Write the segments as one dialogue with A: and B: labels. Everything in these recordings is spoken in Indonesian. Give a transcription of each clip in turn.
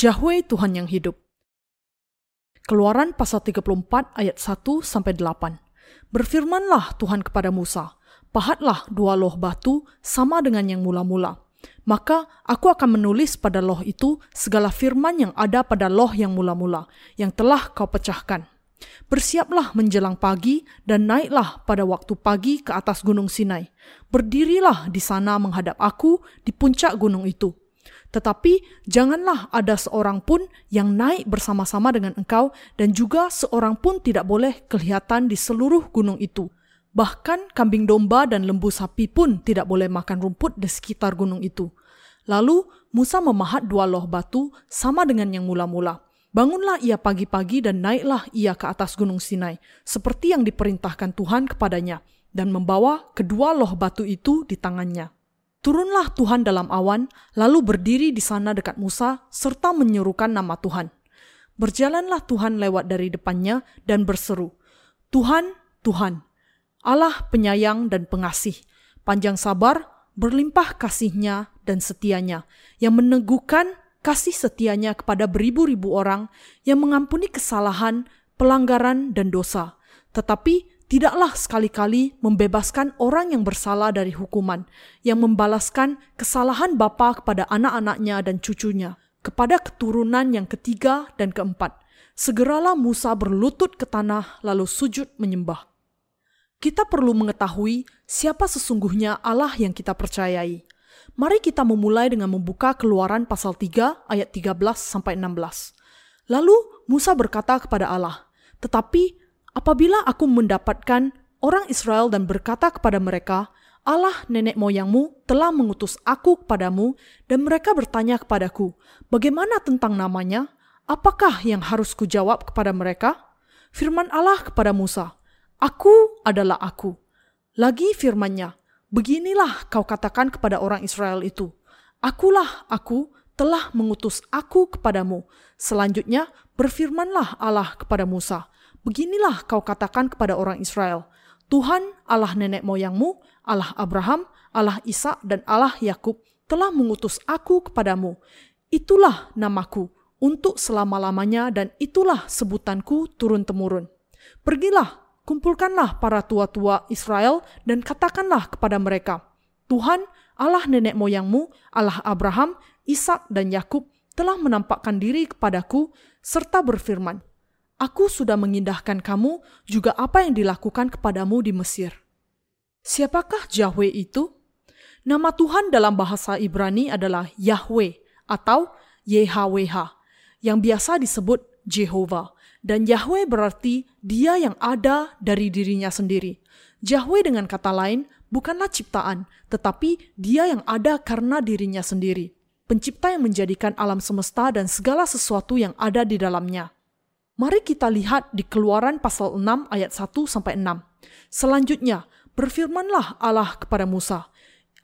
A: Yahweh Tuhan yang hidup. Keluaran pasal 34 ayat 1 sampai 8. Berfirmanlah Tuhan kepada Musa, pahatlah dua loh batu sama dengan yang mula-mula. Maka aku akan menulis pada loh itu segala firman yang ada pada loh yang mula-mula, yang telah kau pecahkan. Bersiaplah menjelang pagi dan naiklah pada waktu pagi ke atas gunung Sinai. Berdirilah di sana menghadap aku di puncak gunung itu. Tetapi janganlah ada seorang pun yang naik bersama-sama dengan engkau dan juga seorang pun tidak boleh kelihatan di seluruh gunung itu. Bahkan kambing domba dan lembu sapi pun tidak boleh makan rumput di sekitar gunung itu. Lalu Musa memahat dua loh batu sama dengan yang mula-mula. Bangunlah ia pagi-pagi dan naiklah ia ke atas gunung Sinai, seperti yang diperintahkan Tuhan kepadanya, dan membawa kedua loh batu itu di tangannya. Turunlah Tuhan dalam awan, lalu berdiri di sana dekat Musa, serta menyerukan nama Tuhan. Berjalanlah Tuhan lewat dari depannya dan berseru, Tuhan, Tuhan, Allah penyayang dan pengasih, panjang sabar, berlimpah kasihnya dan setianya, yang meneguhkan kasih setianya kepada beribu-ribu orang, yang mengampuni kesalahan, pelanggaran, dan dosa. Tetapi tidaklah sekali-kali membebaskan orang yang bersalah dari hukuman, yang membalaskan kesalahan bapa kepada anak-anaknya dan cucunya, kepada keturunan yang ketiga dan keempat. Segeralah Musa berlutut ke tanah lalu sujud menyembah. Kita perlu mengetahui siapa sesungguhnya Allah yang kita percayai. Mari kita memulai dengan membuka Keluaran pasal 3 ayat 13 sampai 16. Lalu Musa berkata kepada Allah, "Tetapi Apabila aku mendapatkan orang Israel dan berkata kepada mereka, Allah nenek moyangmu telah mengutus aku kepadamu dan mereka bertanya kepadaku, bagaimana tentang namanya? Apakah yang harus kujawab kepada mereka? Firman Allah kepada Musa, Aku adalah aku. Lagi firmannya, beginilah kau katakan kepada orang Israel itu, Akulah aku telah mengutus aku kepadamu. Selanjutnya berfirmanlah Allah kepada Musa, Beginilah kau katakan kepada orang Israel, Tuhan Allah nenek moyangmu, Allah Abraham, Allah Ishak dan Allah Yakub telah mengutus aku kepadamu. Itulah namaku untuk selama-lamanya dan itulah sebutanku turun-temurun. Pergilah, kumpulkanlah para tua-tua Israel dan katakanlah kepada mereka, Tuhan Allah nenek moyangmu, Allah Abraham, Ishak dan Yakub telah menampakkan diri kepadaku serta berfirman, Aku sudah mengindahkan kamu juga apa yang dilakukan kepadamu di Mesir. Siapakah Yahweh itu? Nama Tuhan dalam bahasa Ibrani adalah Yahweh atau YHWH yang biasa disebut Jehovah. Dan Yahweh berarti dia yang ada dari dirinya sendiri. Yahweh dengan kata lain bukanlah ciptaan, tetapi dia yang ada karena dirinya sendiri. Pencipta yang menjadikan alam semesta dan segala sesuatu yang ada di dalamnya. Mari kita lihat di Keluaran pasal 6 ayat 1 sampai 6. Selanjutnya, berfirmanlah Allah kepada Musa,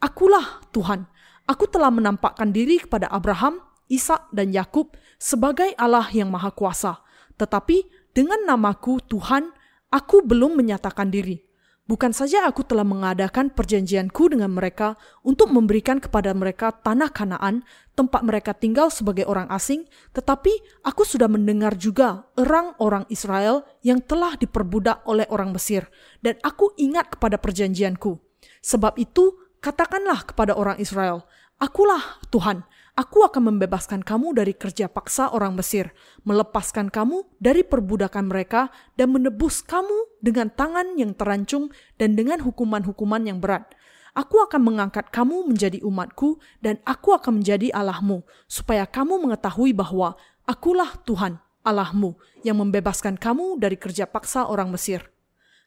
A: "Akulah Tuhan. Aku telah menampakkan diri kepada Abraham, Ishak dan Yakub sebagai Allah yang Maha Kuasa. Tetapi dengan namaku Tuhan, aku belum menyatakan diri. Bukan saja aku telah mengadakan perjanjianku dengan mereka untuk memberikan kepada mereka tanah Kanaan, tempat mereka tinggal sebagai orang asing, tetapi aku sudah mendengar juga erang orang Israel yang telah diperbudak oleh orang Mesir, dan aku ingat kepada perjanjianku. Sebab itu, katakanlah kepada orang Israel, Akulah Tuhan, Aku akan membebaskan kamu dari kerja paksa orang Mesir, melepaskan kamu dari perbudakan mereka, dan menebus kamu dengan tangan yang terancung dan dengan hukuman-hukuman yang berat. Aku akan mengangkat kamu menjadi umatku, dan aku akan menjadi Allahmu, supaya kamu mengetahui bahwa akulah Tuhan, Allahmu, yang membebaskan kamu dari kerja paksa orang Mesir.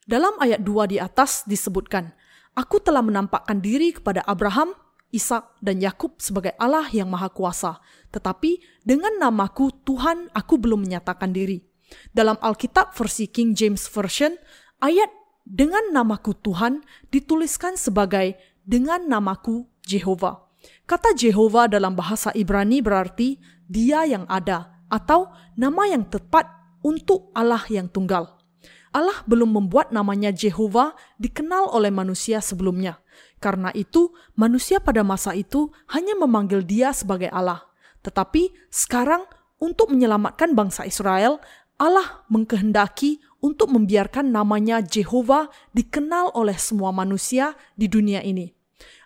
A: Dalam ayat 2 di atas disebutkan, Aku telah menampakkan diri kepada Abraham, Ishak dan Yakub sebagai Allah yang Maha Kuasa, tetapi dengan namaku Tuhan aku belum menyatakan diri. Dalam Alkitab versi King James Version, ayat dengan namaku Tuhan dituliskan sebagai dengan namaku Jehovah. Kata Jehovah dalam bahasa Ibrani berarti dia yang ada atau nama yang tepat untuk Allah yang tunggal. Allah belum membuat namanya Jehovah dikenal oleh manusia sebelumnya. Karena itu, manusia pada masa itu hanya memanggil dia sebagai Allah. Tetapi sekarang untuk menyelamatkan bangsa Israel, Allah mengkehendaki untuk membiarkan namanya Jehovah dikenal oleh semua manusia di dunia ini.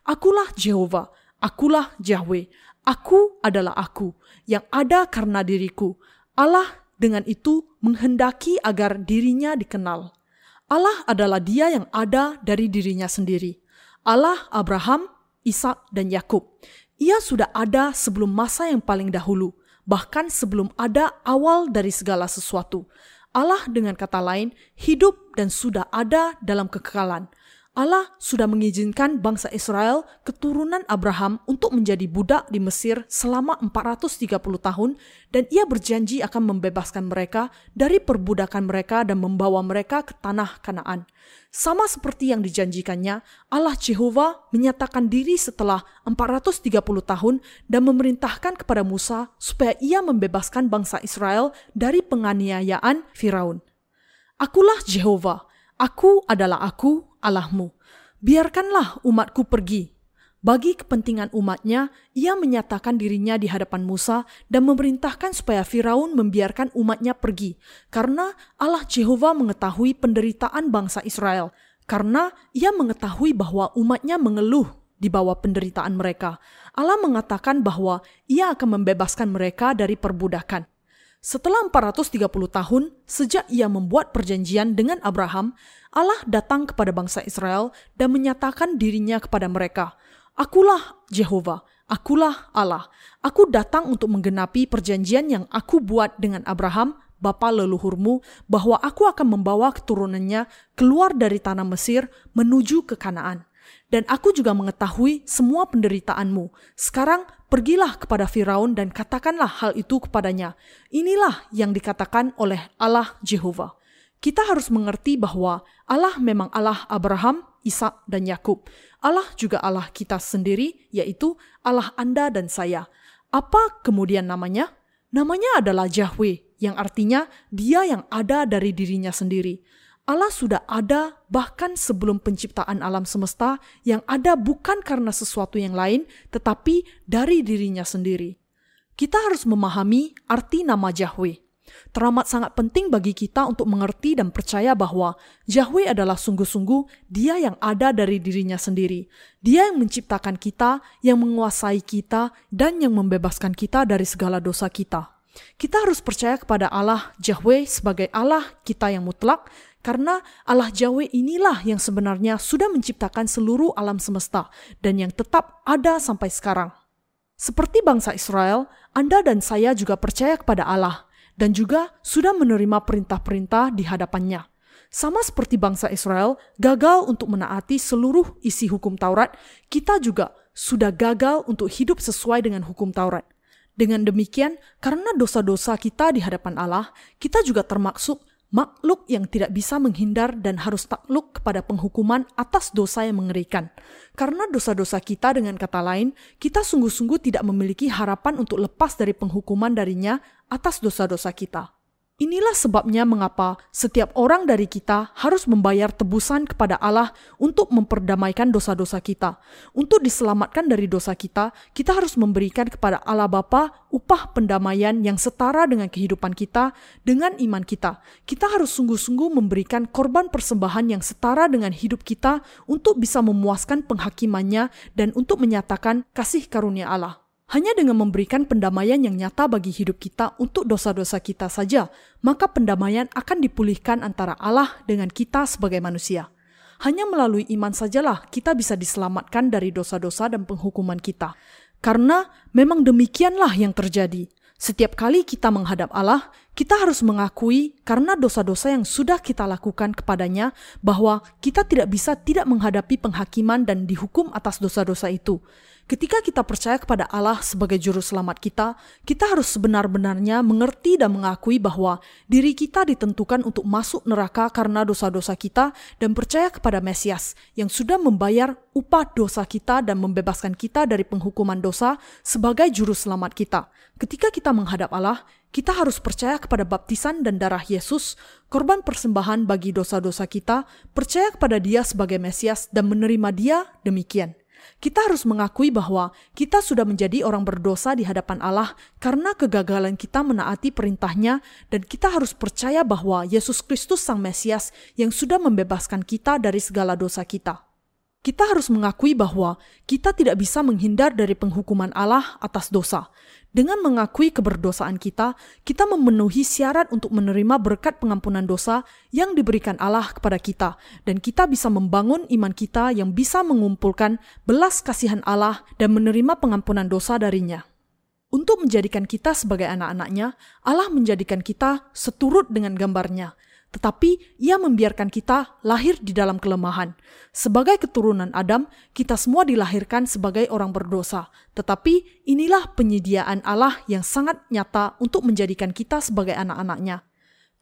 A: Akulah Jehovah, akulah Yahweh, aku adalah aku yang ada karena diriku. Allah dengan itu menghendaki agar dirinya dikenal. Allah adalah Dia yang ada dari dirinya sendiri. Allah Abraham, Ishak, dan Yakub. Ia sudah ada sebelum masa yang paling dahulu bahkan sebelum ada awal dari segala sesuatu. Allah dengan kata lain hidup dan sudah ada dalam kekekalan. Allah sudah mengizinkan bangsa Israel keturunan Abraham untuk menjadi budak di Mesir selama 430 tahun dan ia berjanji akan membebaskan mereka dari perbudakan mereka dan membawa mereka ke tanah Kanaan. Sama seperti yang dijanjikannya, Allah Jehovah menyatakan diri setelah 430 tahun dan memerintahkan kepada Musa supaya ia membebaskan bangsa Israel dari penganiayaan Firaun. Akulah Jehovah, aku adalah aku, Allahmu. Biarkanlah umatku pergi. Bagi kepentingan umatnya, ia menyatakan dirinya di hadapan Musa dan memerintahkan supaya Firaun membiarkan umatnya pergi, karena Allah Jehovah mengetahui penderitaan bangsa Israel, karena ia mengetahui bahwa umatnya mengeluh di bawah penderitaan mereka. Allah mengatakan bahwa ia akan membebaskan mereka dari perbudakan. Setelah 430 tahun sejak ia membuat perjanjian dengan Abraham, Allah datang kepada bangsa Israel dan menyatakan dirinya kepada mereka. Akulah Jehovah, akulah Allah. Aku datang untuk menggenapi perjanjian yang aku buat dengan Abraham, bapa leluhurmu, bahwa aku akan membawa keturunannya keluar dari tanah Mesir menuju ke Kanaan dan aku juga mengetahui semua penderitaanmu. Sekarang pergilah kepada Firaun dan katakanlah hal itu kepadanya. Inilah yang dikatakan oleh Allah Jehovah. Kita harus mengerti bahwa Allah memang Allah Abraham, Ishak, dan Yakub. Allah juga Allah kita sendiri, yaitu Allah Anda dan saya. Apa kemudian namanya? Namanya adalah Yahweh, yang artinya Dia yang ada dari dirinya sendiri. Allah sudah ada bahkan sebelum penciptaan alam semesta yang ada bukan karena sesuatu yang lain, tetapi dari dirinya sendiri. Kita harus memahami arti nama Yahweh. Teramat sangat penting bagi kita untuk mengerti dan percaya bahwa Yahweh adalah sungguh-sungguh Dia yang ada dari dirinya sendiri. Dia yang menciptakan kita, yang menguasai kita, dan yang membebaskan kita dari segala dosa kita. Kita harus percaya kepada Allah Yahweh sebagai Allah kita yang mutlak, karena Allah Yahweh inilah yang sebenarnya sudah menciptakan seluruh alam semesta dan yang tetap ada sampai sekarang. Seperti bangsa Israel, Anda dan saya juga percaya kepada Allah dan juga sudah menerima perintah-perintah di hadapannya. Sama seperti bangsa Israel gagal untuk menaati seluruh isi hukum Taurat, kita juga sudah gagal untuk hidup sesuai dengan hukum Taurat. Dengan demikian, karena dosa-dosa kita di hadapan Allah, kita juga termaksud makhluk yang tidak bisa menghindar dan harus takluk kepada penghukuman atas dosa yang mengerikan. Karena dosa-dosa kita dengan kata lain, kita sungguh-sungguh tidak memiliki harapan untuk lepas dari penghukuman darinya atas dosa-dosa kita. Inilah sebabnya mengapa setiap orang dari kita harus membayar tebusan kepada Allah untuk memperdamaikan dosa-dosa kita. Untuk diselamatkan dari dosa kita, kita harus memberikan kepada Allah Bapa upah pendamaian yang setara dengan kehidupan kita, dengan iman kita. Kita harus sungguh-sungguh memberikan korban persembahan yang setara dengan hidup kita untuk bisa memuaskan penghakimannya dan untuk menyatakan kasih karunia Allah. Hanya dengan memberikan pendamaian yang nyata bagi hidup kita untuk dosa-dosa kita saja, maka pendamaian akan dipulihkan antara Allah dengan kita sebagai manusia. Hanya melalui iman sajalah kita bisa diselamatkan dari dosa-dosa dan penghukuman kita. Karena memang demikianlah yang terjadi. Setiap kali kita menghadap Allah, kita harus mengakui karena dosa-dosa yang sudah kita lakukan kepadanya bahwa kita tidak bisa tidak menghadapi penghakiman dan dihukum atas dosa-dosa itu. Ketika kita percaya kepada Allah sebagai juru selamat kita, kita harus sebenar-benarnya mengerti dan mengakui bahwa diri kita ditentukan untuk masuk neraka karena dosa-dosa kita dan percaya kepada Mesias yang sudah membayar upah dosa kita dan membebaskan kita dari penghukuman dosa sebagai juru selamat kita. Ketika kita menghadap Allah, kita harus percaya kepada baptisan dan darah Yesus, korban persembahan bagi dosa-dosa kita, percaya kepada Dia sebagai Mesias dan menerima Dia demikian. Kita harus mengakui bahwa kita sudah menjadi orang berdosa di hadapan Allah karena kegagalan kita menaati perintahnya dan kita harus percaya bahwa Yesus Kristus Sang Mesias yang sudah membebaskan kita dari segala dosa kita. Kita harus mengakui bahwa kita tidak bisa menghindar dari penghukuman Allah atas dosa. Dengan mengakui keberdosaan kita, kita memenuhi syarat untuk menerima berkat pengampunan dosa yang diberikan Allah kepada kita, dan kita bisa membangun iman kita yang bisa mengumpulkan belas kasihan Allah dan menerima pengampunan dosa darinya. Untuk menjadikan kita sebagai anak-anaknya, Allah menjadikan kita seturut dengan gambarnya, tetapi ia membiarkan kita lahir di dalam kelemahan. Sebagai keturunan Adam, kita semua dilahirkan sebagai orang berdosa. Tetapi inilah penyediaan Allah yang sangat nyata untuk menjadikan kita sebagai anak-anaknya.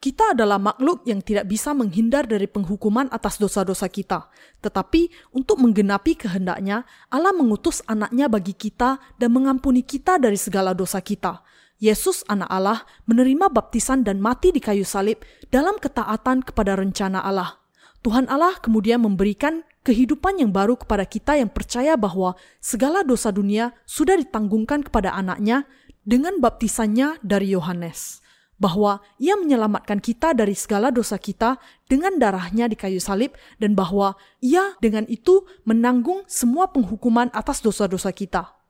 A: Kita adalah makhluk yang tidak bisa menghindar dari penghukuman atas dosa-dosa kita. Tetapi untuk menggenapi kehendaknya, Allah mengutus anaknya bagi kita dan mengampuni kita dari segala dosa kita. Yesus anak Allah menerima baptisan dan mati di kayu salib dalam ketaatan kepada rencana Allah. Tuhan Allah kemudian memberikan kehidupan yang baru kepada kita yang percaya bahwa segala dosa dunia sudah ditanggungkan kepada anaknya dengan baptisannya dari Yohanes. Bahwa ia menyelamatkan kita dari segala dosa kita dengan darahnya di kayu salib dan bahwa ia dengan itu menanggung semua penghukuman atas dosa-dosa kita.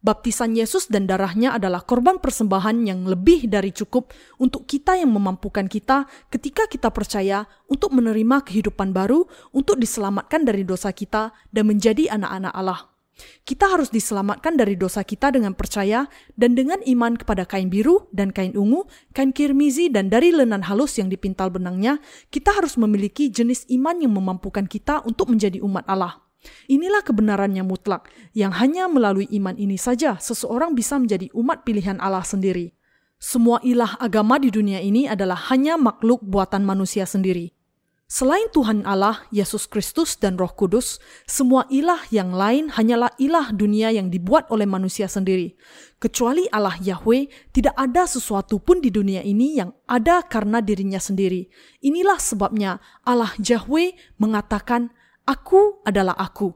A: Baptisan Yesus dan darahnya adalah korban persembahan yang lebih dari cukup untuk kita yang memampukan kita ketika kita percaya untuk menerima kehidupan baru, untuk diselamatkan dari dosa kita dan menjadi anak-anak Allah. Kita harus diselamatkan dari dosa kita dengan percaya dan dengan iman kepada kain biru dan kain ungu, kain kirmizi dan dari lenan halus yang dipintal benangnya, kita harus memiliki jenis iman yang memampukan kita untuk menjadi umat Allah. Inilah kebenaran yang mutlak, yang hanya melalui iman ini saja seseorang bisa menjadi umat pilihan Allah sendiri. Semua ilah agama di dunia ini adalah hanya makhluk buatan manusia sendiri. Selain Tuhan Allah, Yesus Kristus, dan Roh Kudus, semua ilah yang lain hanyalah ilah dunia yang dibuat oleh manusia sendiri. Kecuali Allah Yahweh, tidak ada sesuatu pun di dunia ini yang ada karena dirinya sendiri. Inilah sebabnya Allah Yahweh mengatakan, Aku adalah aku.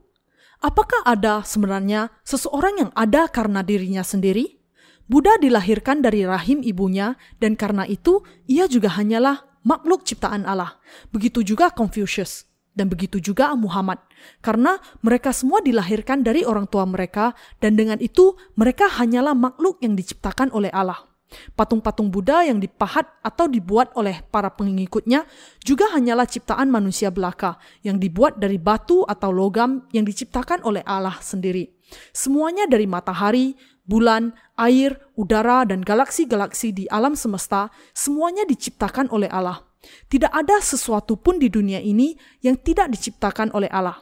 A: Apakah ada sebenarnya seseorang yang ada karena dirinya sendiri? Buddha dilahirkan dari rahim ibunya dan karena itu ia juga hanyalah makhluk ciptaan Allah. Begitu juga Confucius dan begitu juga Muhammad. Karena mereka semua dilahirkan dari orang tua mereka dan dengan itu mereka hanyalah makhluk yang diciptakan oleh Allah. Patung-patung Buddha yang dipahat atau dibuat oleh para pengikutnya juga hanyalah ciptaan manusia belaka yang dibuat dari batu atau logam yang diciptakan oleh Allah sendiri. Semuanya dari matahari, bulan, air, udara, dan galaksi-galaksi di alam semesta, semuanya diciptakan oleh Allah. Tidak ada sesuatu pun di dunia ini yang tidak diciptakan oleh Allah.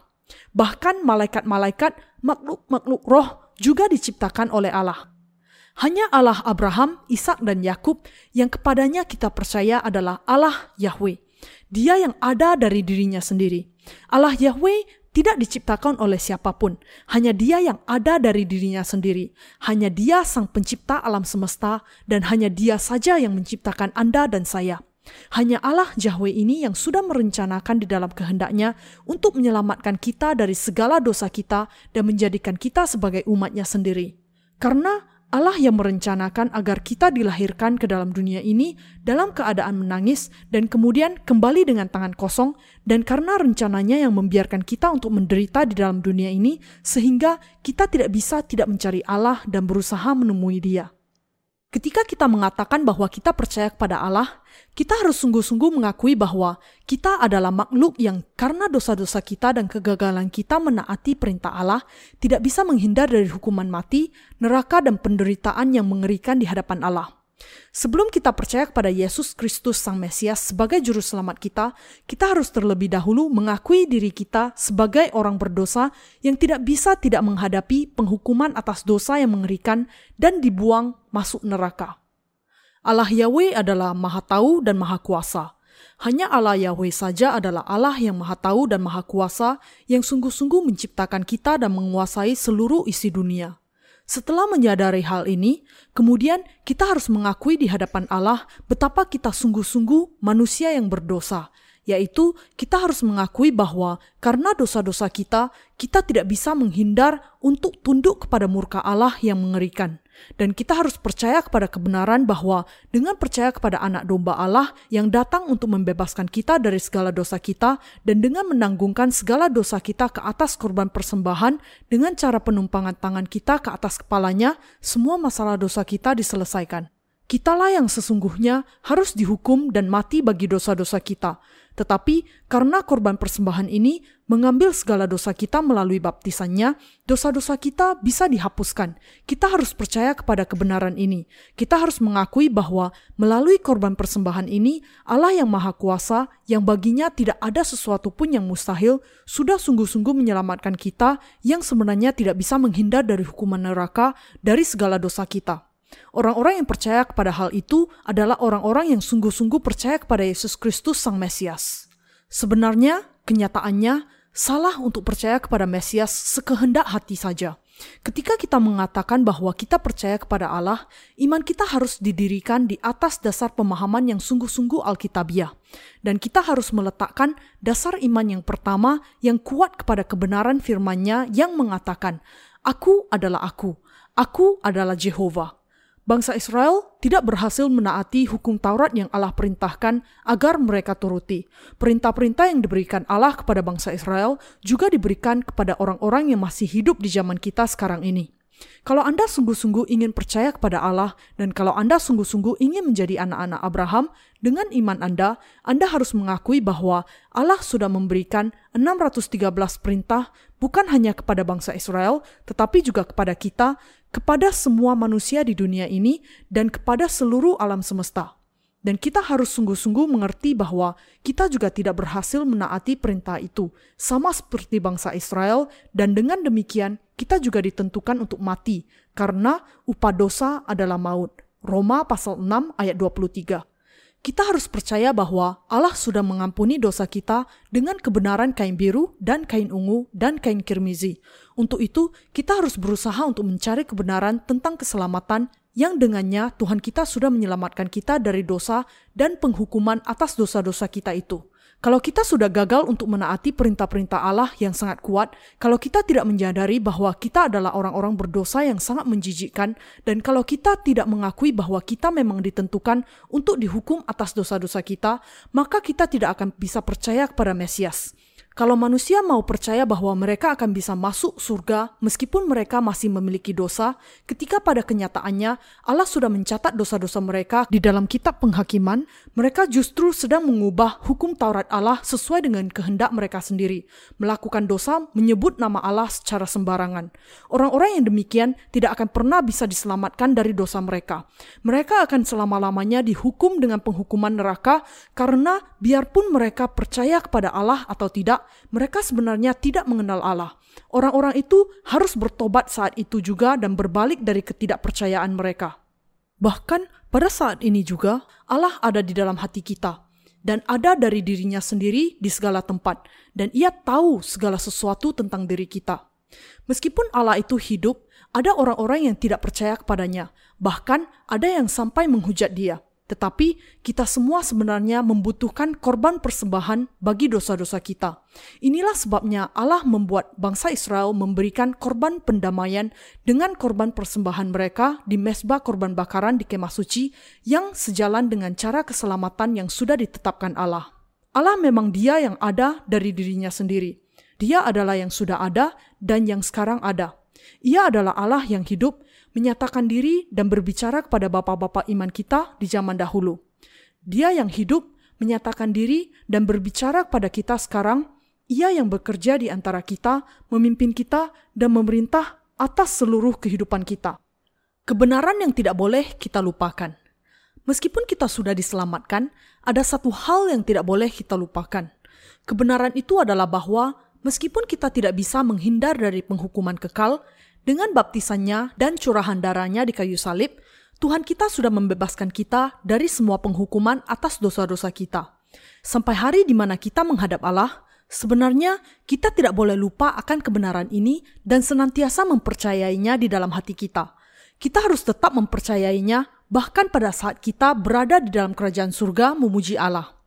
A: Bahkan malaikat-malaikat, makhluk-makhluk roh juga diciptakan oleh Allah. Hanya Allah Abraham, Ishak dan Yakub yang kepadanya kita percaya adalah Allah Yahweh. Dia yang ada dari dirinya sendiri. Allah Yahweh tidak diciptakan oleh siapa pun, hanya Dia yang ada dari dirinya sendiri. Hanya Dia sang pencipta alam semesta dan hanya Dia saja yang menciptakan Anda dan saya. Hanya Allah Yahweh ini yang sudah merencanakan di dalam kehendaknya untuk menyelamatkan kita dari segala dosa kita dan menjadikan kita sebagai umatnya sendiri. Karena Allah yang merencanakan agar kita dilahirkan ke dalam dunia ini dalam keadaan menangis dan kemudian kembali dengan tangan kosong dan karena rencananya yang membiarkan kita untuk menderita di dalam dunia ini sehingga kita tidak bisa tidak mencari Allah dan berusaha menemui dia. Ketika kita mengatakan bahwa kita percaya kepada Allah, kita harus sungguh-sungguh mengakui bahwa kita adalah makhluk yang karena dosa-dosa kita dan kegagalan kita menaati perintah Allah, tidak bisa menghindar dari hukuman mati, neraka, dan penderitaan yang mengerikan di hadapan Allah. Sebelum kita percaya kepada Yesus Kristus Sang Mesias sebagai juru selamat kita, kita harus terlebih dahulu mengakui diri kita sebagai orang berdosa yang tidak bisa tidak menghadapi penghukuman atas dosa yang mengerikan dan dibuang masuk neraka. Allah Yahweh adalah Maha Tahu dan Maha Kuasa. Hanya Allah Yahweh saja adalah Allah yang Maha Tahu dan Maha Kuasa yang sungguh-sungguh menciptakan kita dan menguasai seluruh isi dunia. Setelah menyadari hal ini, kemudian kita harus mengakui di hadapan Allah betapa kita sungguh-sungguh manusia yang berdosa, yaitu kita harus mengakui bahwa karena dosa-dosa kita, kita tidak bisa menghindar untuk tunduk kepada murka Allah yang mengerikan. Dan kita harus percaya kepada kebenaran bahwa dengan percaya kepada anak domba Allah yang datang untuk membebaskan kita dari segala dosa kita dan dengan menanggungkan segala dosa kita ke atas korban persembahan dengan cara penumpangan tangan kita ke atas kepalanya, semua masalah dosa kita diselesaikan. Kitalah yang sesungguhnya harus dihukum dan mati bagi dosa-dosa kita. Tetapi karena korban persembahan ini mengambil segala dosa kita melalui baptisannya, dosa-dosa kita bisa dihapuskan. Kita harus percaya kepada kebenaran ini. Kita harus mengakui bahwa melalui korban persembahan ini, Allah yang Maha Kuasa, yang baginya tidak ada sesuatu pun yang mustahil, sudah sungguh-sungguh menyelamatkan kita yang sebenarnya tidak bisa menghindar dari hukuman neraka dari segala dosa kita. Orang-orang yang percaya kepada hal itu adalah orang-orang yang sungguh-sungguh percaya kepada Yesus Kristus Sang Mesias. Sebenarnya, kenyataannya, salah untuk percaya kepada Mesias sekehendak hati saja. Ketika kita mengatakan bahwa kita percaya kepada Allah, iman kita harus didirikan di atas dasar pemahaman yang sungguh-sungguh alkitabiah. Dan kita harus meletakkan dasar iman yang pertama yang kuat kepada kebenaran firman-Nya yang mengatakan, Aku adalah aku, aku adalah Jehovah. Bangsa Israel tidak berhasil menaati hukum Taurat yang Allah perintahkan agar mereka turuti. Perintah-perintah yang diberikan Allah kepada bangsa Israel juga diberikan kepada orang-orang yang masih hidup di zaman kita sekarang ini. Kalau Anda sungguh-sungguh ingin percaya kepada Allah dan kalau Anda sungguh-sungguh ingin menjadi anak-anak Abraham, dengan iman Anda, Anda harus mengakui bahwa Allah sudah memberikan 613 perintah bukan hanya kepada bangsa Israel, tetapi juga kepada kita, kepada semua manusia di dunia ini, dan kepada seluruh alam semesta. Dan kita harus sungguh-sungguh mengerti bahwa kita juga tidak berhasil menaati perintah itu, sama seperti bangsa Israel, dan dengan demikian kita juga ditentukan untuk mati, karena upah dosa adalah maut. Roma pasal 6 ayat 23. Kita harus percaya bahwa Allah sudah mengampuni dosa kita dengan kebenaran kain biru dan kain ungu dan kain kirmizi. Untuk itu, kita harus berusaha untuk mencari kebenaran tentang keselamatan yang dengannya Tuhan kita sudah menyelamatkan kita dari dosa dan penghukuman atas dosa-dosa kita itu. Kalau kita sudah gagal untuk menaati perintah-perintah Allah yang sangat kuat, kalau kita tidak menyadari bahwa kita adalah orang-orang berdosa yang sangat menjijikkan, dan kalau kita tidak mengakui bahwa kita memang ditentukan untuk dihukum atas dosa-dosa kita, maka kita tidak akan bisa percaya kepada Mesias. Kalau manusia mau percaya bahwa mereka akan bisa masuk surga meskipun mereka masih memiliki dosa, ketika pada kenyataannya Allah sudah mencatat dosa-dosa mereka di dalam kitab penghakiman, mereka justru sedang mengubah hukum Taurat Allah sesuai dengan kehendak mereka sendiri, melakukan dosa menyebut nama Allah secara sembarangan. Orang-orang yang demikian tidak akan pernah bisa diselamatkan dari dosa mereka. Mereka akan selama-lamanya dihukum dengan penghukuman neraka karena biarpun mereka percaya kepada Allah atau mereka sebenarnya tidak mengenal Allah. Orang-orang itu harus bertobat saat itu juga dan berbalik dari ketidakpercayaan mereka. Bahkan pada saat ini juga Allah ada di dalam hati kita dan ada dari dirinya sendiri di segala tempat dan ia tahu segala sesuatu tentang diri kita. Meskipun Allah itu hidup, ada orang-orang yang tidak percaya kepadanya, bahkan ada yang sampai menghujat dia. Tetapi kita semua sebenarnya membutuhkan korban persembahan bagi dosa-dosa kita. Inilah sebabnya Allah membuat bangsa Israel memberikan korban pendamaian dengan korban persembahan mereka di mesbah korban bakaran di kemah suci yang sejalan dengan cara keselamatan yang sudah ditetapkan Allah. Allah memang dia yang ada dari dirinya sendiri. Dia adalah yang sudah ada dan yang sekarang ada. Ia adalah Allah yang hidup menyatakan diri dan berbicara kepada bapak-bapak iman kita di zaman dahulu. Dia yang hidup menyatakan diri dan berbicara kepada kita sekarang, ia yang bekerja di antara kita, memimpin kita, dan memerintah atas seluruh kehidupan kita. Kebenaran yang tidak boleh kita lupakan. Meskipun kita sudah diselamatkan, ada satu hal yang tidak boleh kita lupakan. Kebenaran itu adalah bahwa meskipun kita tidak bisa menghindar dari penghukuman kekal, dengan baptisannya dan curahan darahnya di kayu salib, Tuhan kita sudah membebaskan kita dari semua penghukuman atas dosa-dosa kita. Sampai hari di mana kita menghadap Allah, sebenarnya kita tidak boleh lupa akan kebenaran ini dan senantiasa mempercayainya di dalam hati kita. Kita harus tetap mempercayainya bahkan pada saat kita berada di dalam kerajaan surga memuji Allah.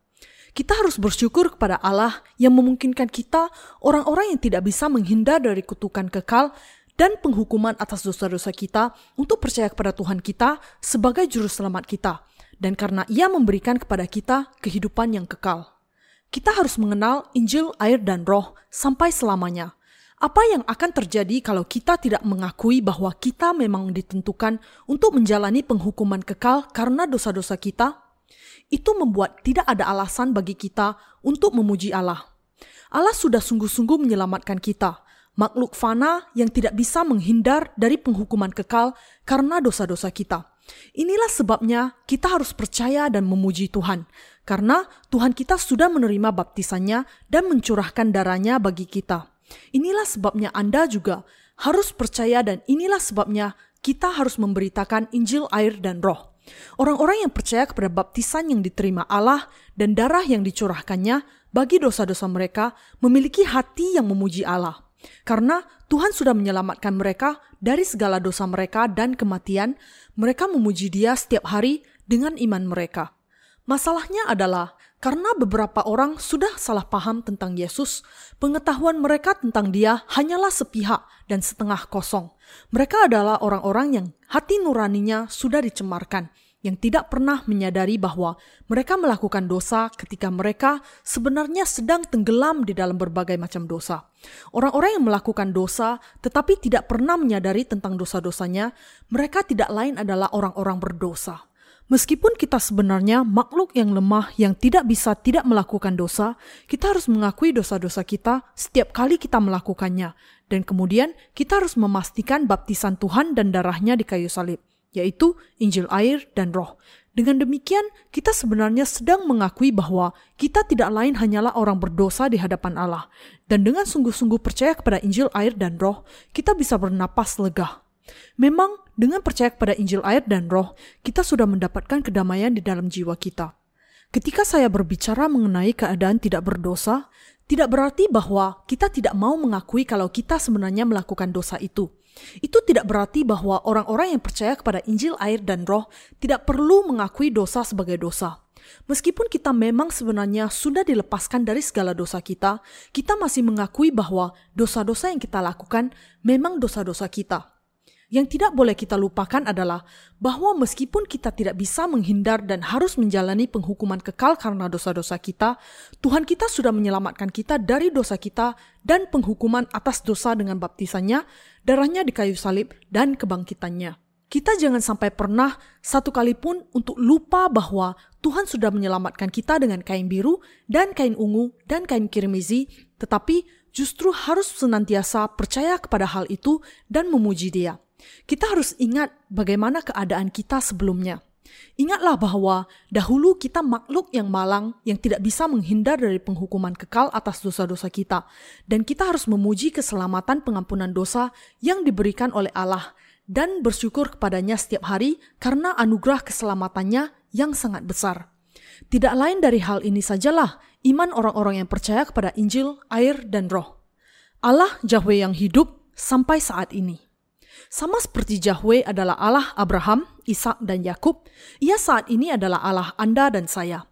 A: Kita harus bersyukur kepada Allah yang memungkinkan kita, orang-orang yang tidak bisa menghindar dari kutukan kekal dan penghukuman atas dosa-dosa kita, untuk percaya kepada Tuhan kita sebagai Juru Selamat kita, dan karena Ia memberikan kepada kita kehidupan yang kekal. Kita harus mengenal Injil, air, dan Roh sampai selamanya. Apa yang akan terjadi kalau kita tidak mengakui bahwa kita memang ditentukan untuk menjalani penghukuman kekal karena dosa-dosa kita? Itu membuat tidak ada alasan bagi kita untuk memuji Allah. Allah sudah sungguh-sungguh menyelamatkan kita, makhluk fana yang tidak bisa menghindar dari penghukuman kekal karena dosa-dosa kita. Inilah sebabnya kita harus percaya dan memuji Tuhan, karena Tuhan kita sudah menerima baptisannya dan mencurahkan darahnya bagi kita. Inilah sebabnya Anda juga harus percaya dan inilah sebabnya kita harus memberitakan Injil air dan roh. Orang-orang yang percaya kepada baptisan yang diterima Allah dan darah yang dicurahkannya bagi dosa-dosa mereka memiliki hati yang memuji Allah. Karena Tuhan sudah menyelamatkan mereka dari segala dosa mereka dan kematian, mereka memuji Dia setiap hari dengan iman mereka. Masalahnya adalah karena beberapa orang sudah salah paham tentang Yesus, pengetahuan mereka tentang Dia hanyalah sepihak dan setengah kosong. Mereka adalah orang-orang yang hati nuraninya sudah dicemarkan, yang tidak pernah menyadari bahwa mereka melakukan dosa ketika mereka sebenarnya sedang tenggelam di dalam berbagai macam dosa. Orang-orang yang melakukan dosa tetapi tidak pernah menyadari tentang dosa-dosanya, mereka tidak lain adalah orang-orang berdosa. Meskipun kita sebenarnya makhluk yang lemah yang tidak bisa tidak melakukan dosa, kita harus mengakui dosa-dosa kita setiap kali kita melakukannya. Dan kemudian kita harus memastikan baptisan Tuhan dan darahnya di kayu salib, yaitu Injil air dan roh. Dengan demikian, kita sebenarnya sedang mengakui bahwa kita tidak lain hanyalah orang berdosa di hadapan Allah. Dan dengan sungguh-sungguh percaya kepada Injil air dan roh, kita bisa bernapas lega. Memang dengan percaya kepada Injil air dan roh, kita sudah mendapatkan kedamaian di dalam jiwa kita. Ketika saya berbicara mengenai keadaan tidak berdosa, tidak berarti bahwa kita tidak mau mengakui kalau kita sebenarnya melakukan dosa itu. Itu tidak berarti bahwa orang-orang yang percaya kepada Injil air dan roh tidak perlu mengakui dosa sebagai dosa. Meskipun kita memang sebenarnya sudah dilepaskan dari segala dosa kita, kita masih mengakui bahwa dosa-dosa yang kita lakukan memang dosa-dosa kita. Yang tidak boleh kita lupakan adalah bahwa meskipun kita tidak bisa menghindar dan harus menjalani penghukuman kekal karena dosa-dosa kita, Tuhan kita sudah menyelamatkan kita dari dosa kita dan penghukuman atas dosa dengan baptisannya, darahnya di kayu salib, dan kebangkitannya. Kita jangan sampai pernah satu kali pun untuk lupa bahwa Tuhan sudah menyelamatkan kita dengan kain biru dan kain ungu dan kain kirmizi, tetapi justru harus senantiasa percaya kepada hal itu dan memuji Dia. Kita harus ingat bagaimana keadaan kita sebelumnya. Ingatlah bahwa dahulu kita makhluk yang malang yang tidak bisa menghindar dari penghukuman kekal atas dosa-dosa kita. Dan kita harus memuji keselamatan pengampunan dosa yang diberikan oleh Allah dan bersyukur kepadanya setiap hari karena anugerah keselamatannya yang sangat besar. Tidak lain dari hal ini sajalah iman orang-orang yang percaya kepada Injil, air, dan roh. Allah Yahweh yang hidup sampai saat ini. Sama seperti Yahweh adalah Allah Abraham, Ishak dan Yakub, ia saat ini adalah Allah Anda dan saya.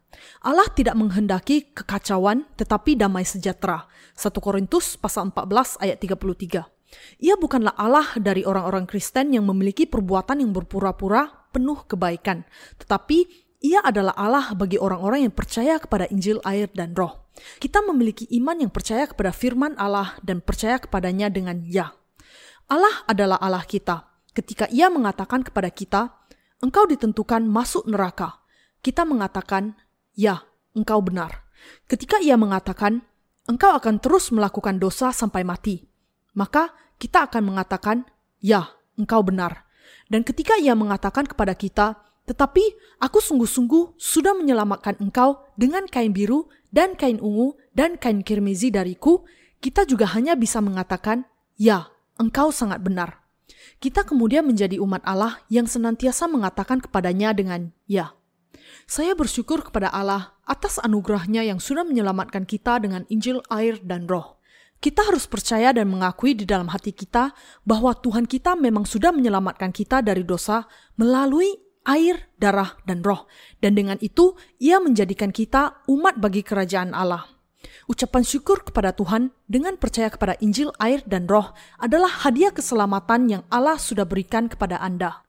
A: Allah tidak menghendaki kekacauan tetapi damai sejahtera. 1 Korintus pasal 14 ayat 33. Ia bukanlah Allah dari orang-orang Kristen yang memiliki perbuatan yang berpura-pura penuh kebaikan, tetapi ia adalah Allah bagi orang-orang yang percaya kepada Injil air dan roh. Kita memiliki iman yang percaya kepada firman Allah dan percaya kepadanya dengan ya. Allah adalah Allah kita. Ketika Ia mengatakan kepada kita, "Engkau ditentukan masuk neraka," kita mengatakan, "Ya, engkau benar." Ketika Ia mengatakan, "Engkau akan terus melakukan dosa sampai mati," maka kita akan mengatakan, "Ya, engkau benar." Dan ketika Ia mengatakan kepada kita, "Tetapi aku sungguh-sungguh sudah menyelamatkan engkau dengan kain biru dan kain ungu dan kain kirmizi dariku," kita juga hanya bisa mengatakan, "Ya, engkau sangat benar. Kita kemudian menjadi umat Allah yang senantiasa mengatakan kepadanya dengan ya. Saya bersyukur kepada Allah atas anugerahnya yang sudah menyelamatkan kita dengan Injil, air, dan roh. Kita harus percaya dan mengakui di dalam hati kita bahwa Tuhan kita memang sudah menyelamatkan kita dari dosa melalui air, darah, dan roh. Dan dengan itu, ia menjadikan kita umat bagi kerajaan Allah. Ucapan syukur kepada Tuhan dengan percaya kepada Injil, air, dan roh adalah hadiah keselamatan yang Allah sudah berikan kepada Anda.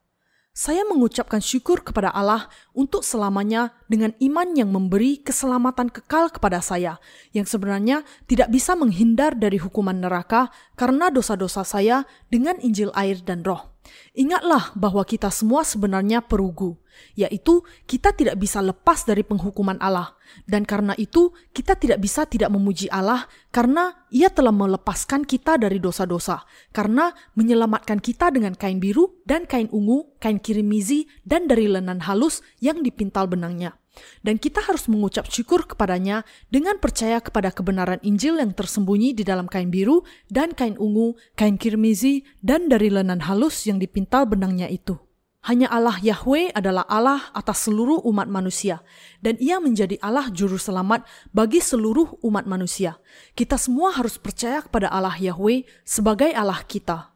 A: Saya mengucapkan syukur kepada Allah untuk selamanya dengan iman yang memberi keselamatan kekal kepada saya, yang sebenarnya tidak bisa menghindar dari hukuman neraka karena dosa-dosa saya dengan Injil air dan roh. Ingatlah bahwa kita semua sebenarnya perugu, yaitu kita tidak bisa lepas dari penghukuman Allah, dan karena itu kita tidak bisa tidak memuji Allah karena Ia telah melepaskan kita dari dosa-dosa, karena menyelamatkan kita dengan kain biru dan kain ungu, kain kirimizi, dan dari lenan halus yang dipintal benangnya. Dan kita harus mengucap syukur kepadanya dengan percaya kepada kebenaran Injil yang tersembunyi di dalam kain biru dan kain ungu, kain kirmizi, dan dari lenan halus yang dipintal benangnya itu. Hanya Allah Yahweh adalah Allah atas seluruh umat manusia, dan Ia menjadi Allah Juru Selamat bagi seluruh umat manusia. Kita semua harus percaya kepada Allah Yahweh sebagai Allah kita.